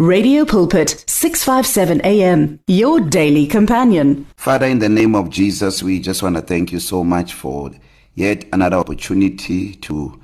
Radio Pulpit 657 AM your daily companion. Father in the name of Jesus we just want to thank you so much for yet another opportunity to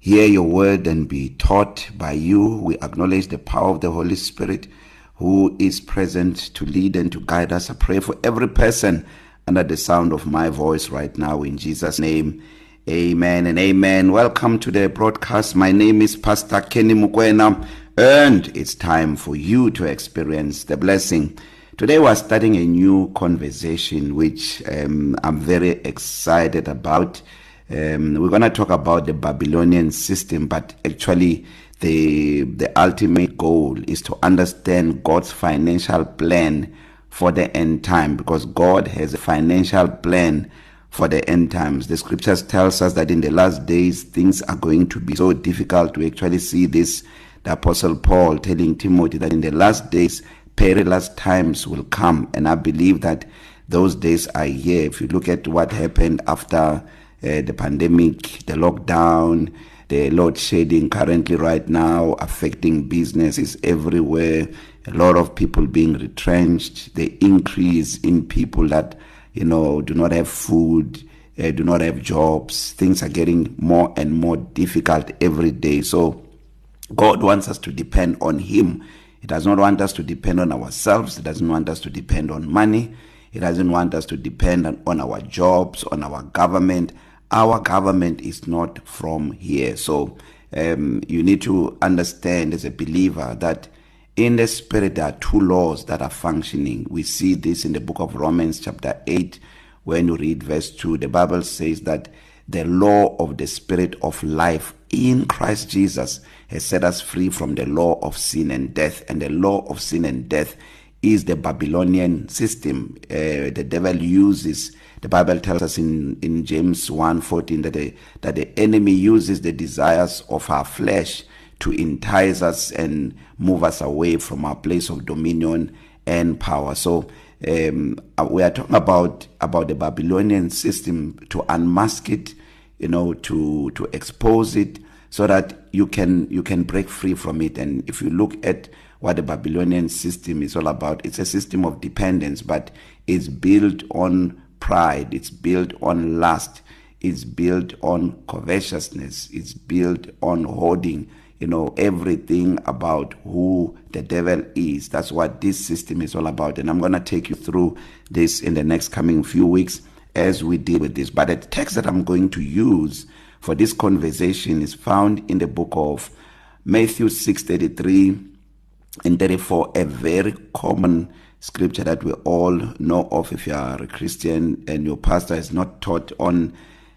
hear your word and be taught by you. We acknowledge the power of the Holy Spirit who is present to lead and to guide us. I pray for every person under the sound of my voice right now in Jesus name. Amen and amen. Welcome to the broadcast. My name is Pastor Kenny Mukwena and it's time for you to experience the blessing. Today we're starting a new conversation which um, I'm very excited about. Um, we're going to talk about the Babylonian system but actually the the ultimate goal is to understand God's financial plan for the end time because God has a financial plan for the end times. The scriptures tells us that in the last days things are going to be so difficult to actually see this the apostle Paul telling Timothy that in the last days perilous times will come. And I believe that those days are here. If you look at what happened after uh, the pandemic the lockdown the load shedding currently right now affecting businesses everywhere a lot of people being retrenched the increase in people that you know do not have food uh, do not have jobs things are getting more and more difficult every day. So God wants us to depend on him. He does not want us to depend on ourselves. He doesn't want us to depend on money. He doesn't want us to depend on, on our jobs on our government. Our government is not from here. So um you need to understand as a believer that in the spirit there are two laws that are functioning. We see this in the book of Romans chapter 8 when you read verse 2 the bible says that the law of the spirit of life in Christ Jesus has set us free from the law of sin and death and the law of sin and death is the Babylonian system. Uh, the devil uses the bible tells us in in James 1:14 that the that the enemy uses the desires of our flesh to entice us and move us away from our place of dominion and power. So um we are talking about about the Babylonian system to unmask it you know to to expose it so that you can you can break free from it. And if you look at what the Babylonian system is all about it's a system of dependence but it's built on pride it's built on lust it's built on covetousness it's built on hoarding you know everything about who the devil is. That's what this system is all about. And I'm going to take you through this in the next coming few weeks. As we deal with this. But the text that I'm going to use for this conversation is found in the book of Matthew 6:33 and 34 a very common scripture that we all know of if you are a Christian and your pastor is not taught on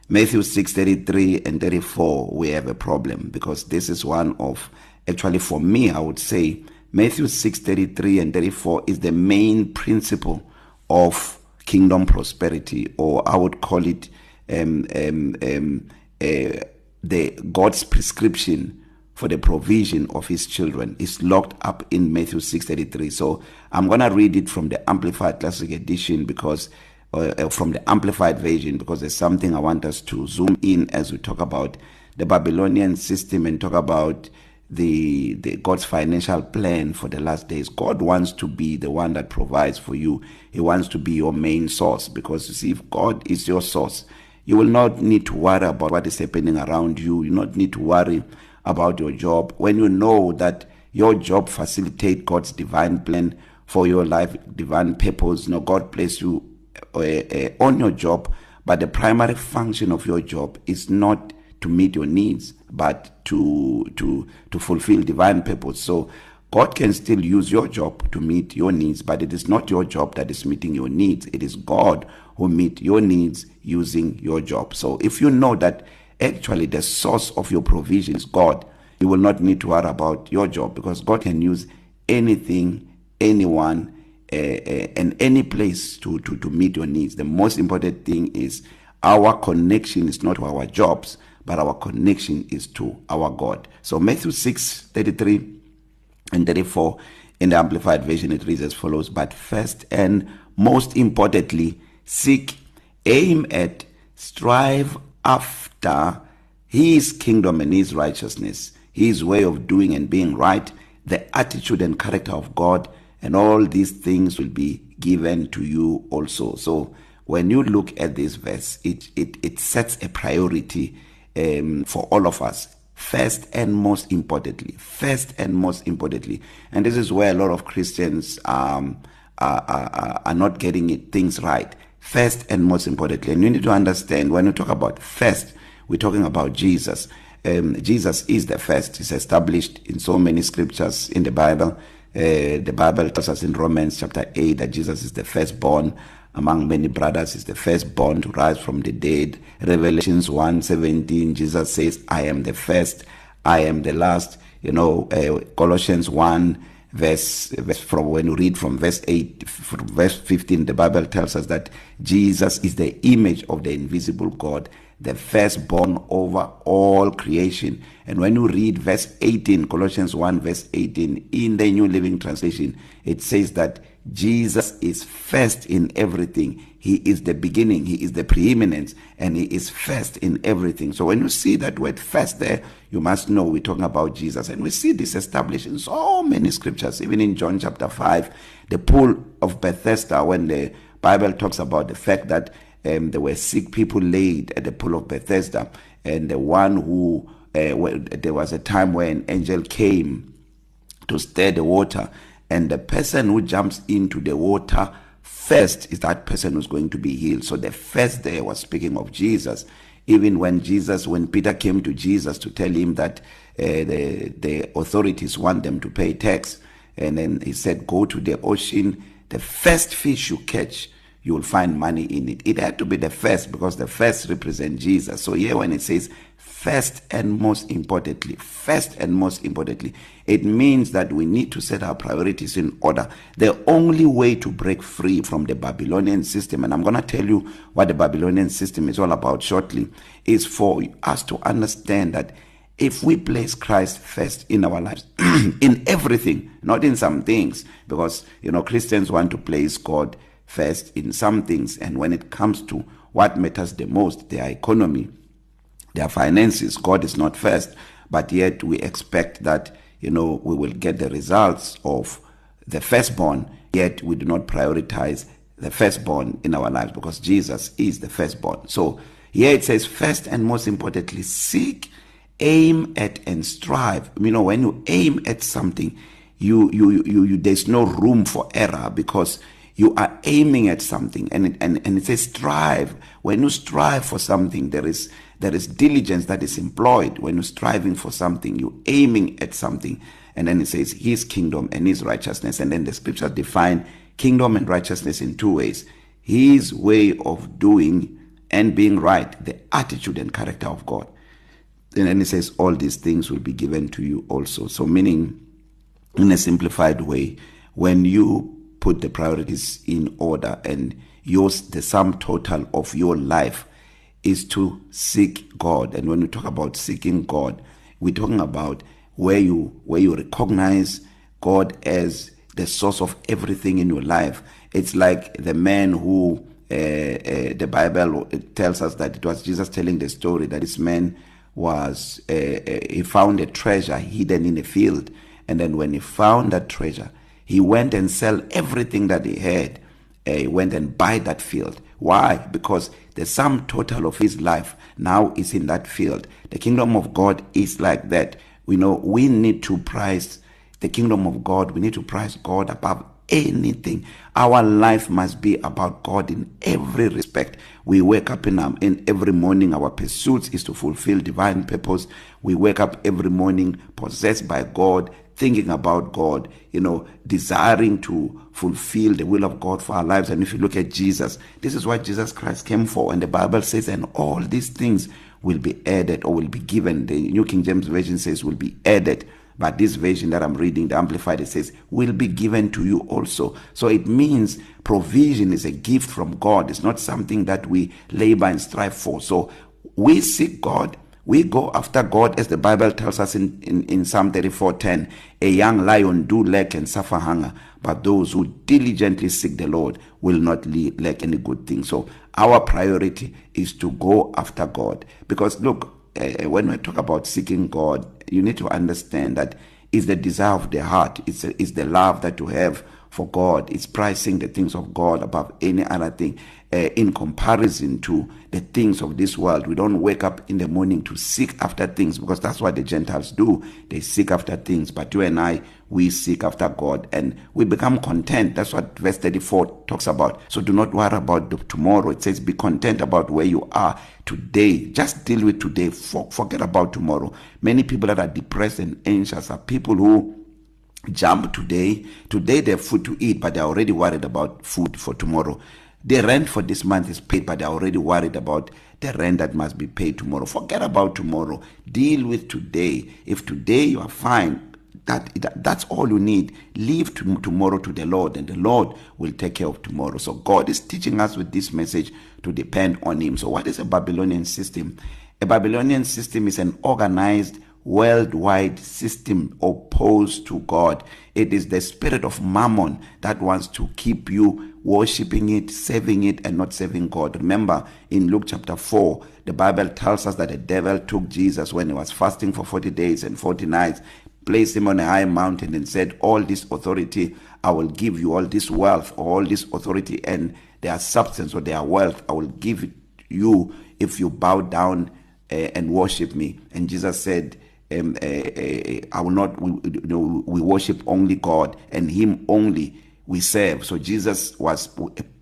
Matthew 6:33 and 34 we have a problem because this is one of actually for me I would say Matthew 6:33 and 34 is the main principle of kingdom prosperity or I would call it um um um uh, the God's prescription for the provision of his children is locked up in Matthew 6:33 so I'm going to read it from the amplified classic edition because uh, from the amplified version because there's something I want us to zoom in as we talk about the Babylonian system and talk about the the God's financial plan for the last days. God wants to be the one that provides for you. He wants to be your main source because you see if God is your source, you will not need to worry about what is happening around you. You not need to worry about your job when you know that your job facilitate God's divine plan for your life, divine purpose. You know God placed you uh, uh, on your job, but the primary function of your job is not to meet your needs but to to to fulfill divine purpose. So God can still use your job to meet your needs but it is not your job that is meeting your needs. It is God who meet your needs using your job. So if you know that actually the source of your provision is God you will not need to worry about your job because God can use anything anyone uh, uh, and any place to to to meet your needs. The most important thing is our connection is not our jobs. But our connection is to our God. So Matthew 6:33 and 34 in the amplified version it reads as follows but first and most importantly seek aim at strive after his kingdom and his righteousness his way of doing and being right the attitude and character of God and all these things will be given to you also. So when you look at this verse it it it sets a priority um for all of us first and most importantly first and most importantly and this is where a lot of Christians um are are, are not getting it things right. First and most importantly and you need to understand when you talk about first we're talking about Jesus. Um Jesus is the first. Is established in so many scriptures in the Bible. Uh, the Bible tells us in Romans chapter 8 that Jesus is the firstborn among many brothers is the firstborn to rise from the dead. Revelations 1:17 Jesus says I am the first I am the last. You know uh, Colossians 1 verse verse from when you read from verse 8 from verse 15 the Bible tells us that Jesus is the image of the invisible God the firstborn over all creation. And when you read verse 18 Colossians 1 verse 18 in the New Living Translation it says that Jesus is first in everything. He is the beginning. He is the preeminence and he is first in everything. So when you see that word first there you must know we're talking about Jesus. And we see this established in so many scriptures even in John chapter 5 the pool of Bethesda when the Bible talks about the fact that um, there were sick people laid at the pool of Bethesda and the one who uh, when, there was a time when an angel came to stir the water and the person who jumps into the water first is that person who's going to be healed. So the first there was speaking of Jesus. Even when Jesus when Peter came to Jesus to tell him that uh, the the authorities want them to pay tax and then he said go to the ocean. The first fish you catch you will find money in it. It had to be the first because the first represent Jesus. So here when it says first and most importantly first and most importantly it means that we need to set our priorities in order. The only way to break free from the babylonian system and i'm going to tell you what the babylonian system is all about shortly is for us to understand that if we place Christ first in our lives in everything not in some things because you know Christians want to place God first in some things and when it comes to what matters the most their economy their finances God is not first but yet we expect that you know we will get the results of the firstborn yet we do not prioritize the firstborn in our lives because Jesus is the firstborn. So here it says first and most importantly seek aim at and strive. You know when you aim at something you you you, you there's no room for error because you are aiming at something. And and and it says strive. When you strive for something there is there is diligence that is employed. When you're striving for something you aiming at something. And then it says his kingdom and his righteousness. And then the scriptures define kingdom and righteousness in two ways. His way of doing and being right the attitude and character of God. And then it says all these things will be given to you also. So meaning in a simplified way when you put the priorities in order and yours the sum total of your life is to seek God. And when we talk about seeking God we're talking about where you where you recognize God as the source of everything in your life. It's like the man who uh, uh, the bible tells us that it was Jesus telling the story that this man was uh, uh, he found a treasure hidden in a field. And then when he found that treasure he went and sell everything that he had uh, he went and buy that field. Why? Because the sum total of his life now is in that field. The kingdom of god is like that. We know we need to price the kingdom of god. We need to price god above anything. Our life must be about god in every respect. We wake up in um, in every morning our pursuit is to fulfill divine purpose. We wake up every morning possessed by god. Thinking about God, you know, desiring to fulfill the will of God for our lives. And if you look at Jesus, this is what Jesus Christ came for. And the Bible says, and all these things will be added or will be given. The New King James Version says will be added. But this version that I'm reading, the Amplified, it says, will be given to you also. So it means provision is a gift from God. It's not something that we labor and strive for. So we seek God We go after God as the Bible tells us in, in, in Psalm 34:10, a young lion do lack and suffer hunger, but those who diligently seek the Lord will not lack any good thing. So our priority is to go after God because look, uh, when we talk about seeking God, you need to understand that is the desire of the heart. It's a, it's the love that you have for God. It's pricing the things of God above any other thing. Uh, in comparison to the things of this world, we don't wake up in the morning to seek after things because that's what the Gentiles do. They seek after things, but you and I, we seek after God and we become content. That's what verse 34 talks about. So do not worry about the tomorrow. It says be content about where you are today. Just deal with today. For, forget about tomorrow. Many people that are depressed and anxious are people who jump today today they have food to eat but they're already worried about food for tomorrow the rent for this month is paid but they're already worried about the rent that must be paid tomorrow. Forget about tomorrow. Deal with today. If today you are fine that, that that's all you need. Leave to, tomorrow to the Lord and the Lord will take care of tomorrow. So God is teaching us with this message to depend on him. So what is a Babylonian system? A Babylonian system is an organized worldwide system opposed to God. It is the spirit of mammon that wants to keep you worshiping it, serving it, and not serving God. Remember, in Luke chapter 4, the Bible tells us that the devil took Jesus when he was fasting for 40 days and 40 nights, placed him on a high mountain, and said, All this authority I will give you, all this wealth, all this authority, and their substance or their wealth, I will give it you if you bow down uh, and worship me. And Jesus said, um, uh, uh, I will not we, you know, we worship only God and him only we serve. So Jesus was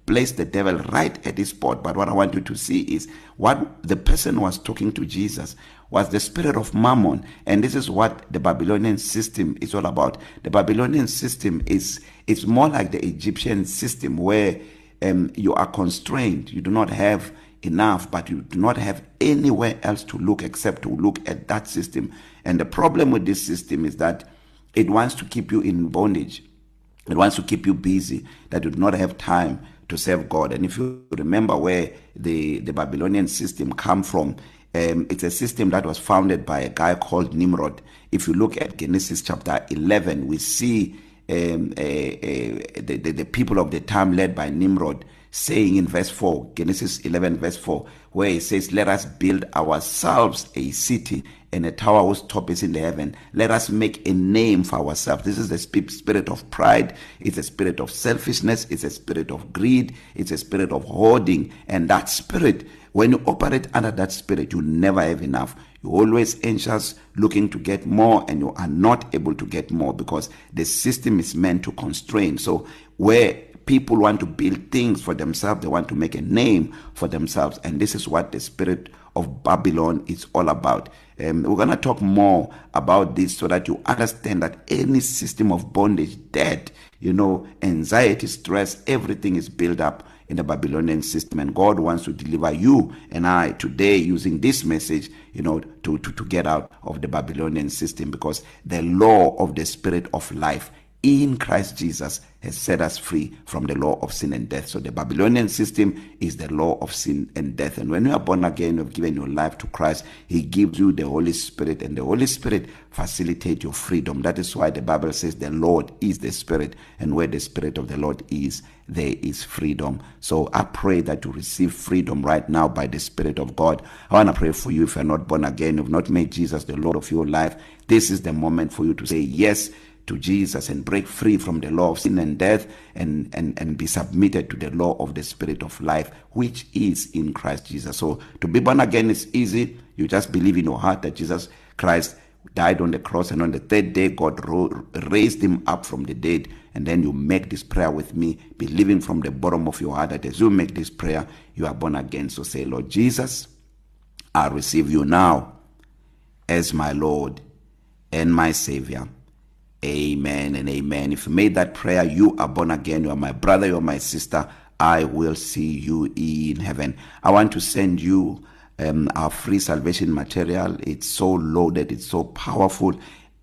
placed the devil right at his spot. But what I want you to see is what the person was talking to Jesus was the spirit of mammon. And this is what the Babylonian system is all about. The Babylonian system is it's more like the Egyptian system where um, you are constrained. You do not have enough but you do not have anywhere else to look except to look at that system. And the problem with this system is that it wants to keep you in bondage. It wants to keep you busy that you do not have time to serve God. And if you remember where the the Babylonian system come from um, it's a system that was founded by a guy called Nimrod. If you look at Genesis chapter 11 we see um, a, a, the, the, the people of the time led by Nimrod saying in verse 4 Genesis 11 verse 4 where it says let us build ourselves a city and a tower whose top is in the heaven. Let us make a name for ourselves. This is the spirit of pride. It's a spirit of selfishness. It's a spirit of greed. It's a spirit of hoarding. And that spirit when you operate under that spirit you never have enough. You're always anxious looking to get more and you are not able to get more because the system is meant to constrain. So where people want to build things for themselves they want to make a name for themselves and this is what the spirit of Babylon is all about. Um, we're going to talk more about this so that you understand that any system of bondage debt you know anxiety stress everything is built up in the Babylonian system and God wants to deliver you and I today using this message you know to to to get out of the Babylonian system because the law of the spirit of life in Christ Jesus has set us free from the law of sin and death. So the Babylonian system is the law of sin and death. And when you are born again, you've given your life to Christ, he gives you the Holy Spirit and the Holy Spirit facilitate your freedom. That is why the Bible says the Lord is the Spirit and where the Spirit of the Lord is, there is freedom. So I pray that you receive freedom right now by the Spirit of God. I want to pray for you if you're not born again, you've not made Jesus the Lord of your life. This is the moment for you to say yes to Jesus and break free from the law of sin and death and and and be submitted to the law of the spirit of life which is in Christ Jesus. So to be born again is easy. You just believe in your heart that Jesus Christ died on the cross and on the third day God raised him up from the dead and then you make this prayer with me believing from the bottom of your heart that as you make this prayer you are born again so say Lord Jesus I receive you now as my Lord and my savior Amen and amen. If you made that prayer, you are born again. You are my brother, you are my sister. I will see you in heaven. I want to send you um, our free salvation material. It's so loaded, it's so powerful.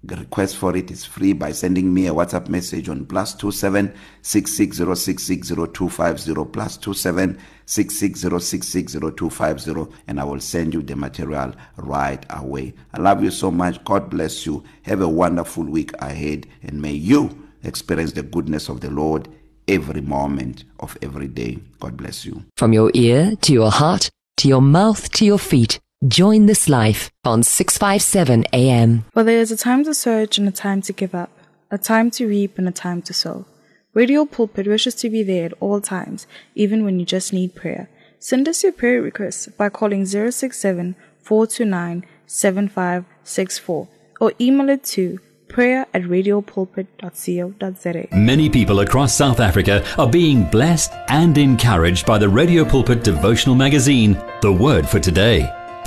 The request for it is free by sending me a WhatsApp message on plus two seven six six zero six six zero two five zero plus two seven six six zero six six zero two five zero, and I will send you the material right away. I love you so much. God bless you. Have a wonderful week ahead and may you experience the goodness of the Lord every moment of every day. God bless you. From your ear to your heart to your mouth to your feet Join this life on 657 AM. For there is a time to search and a time to give up, a time to reap and a time to sow. Radio Pulpit wishes to be there at all times, even when you just need prayer. Send us your prayer requests by calling 067 429 7564 or email it to prayer at radiopulpit.co.za. Many people across South Africa are being blessed and encouraged by the Radio Pulpit devotional magazine, The Word for Today.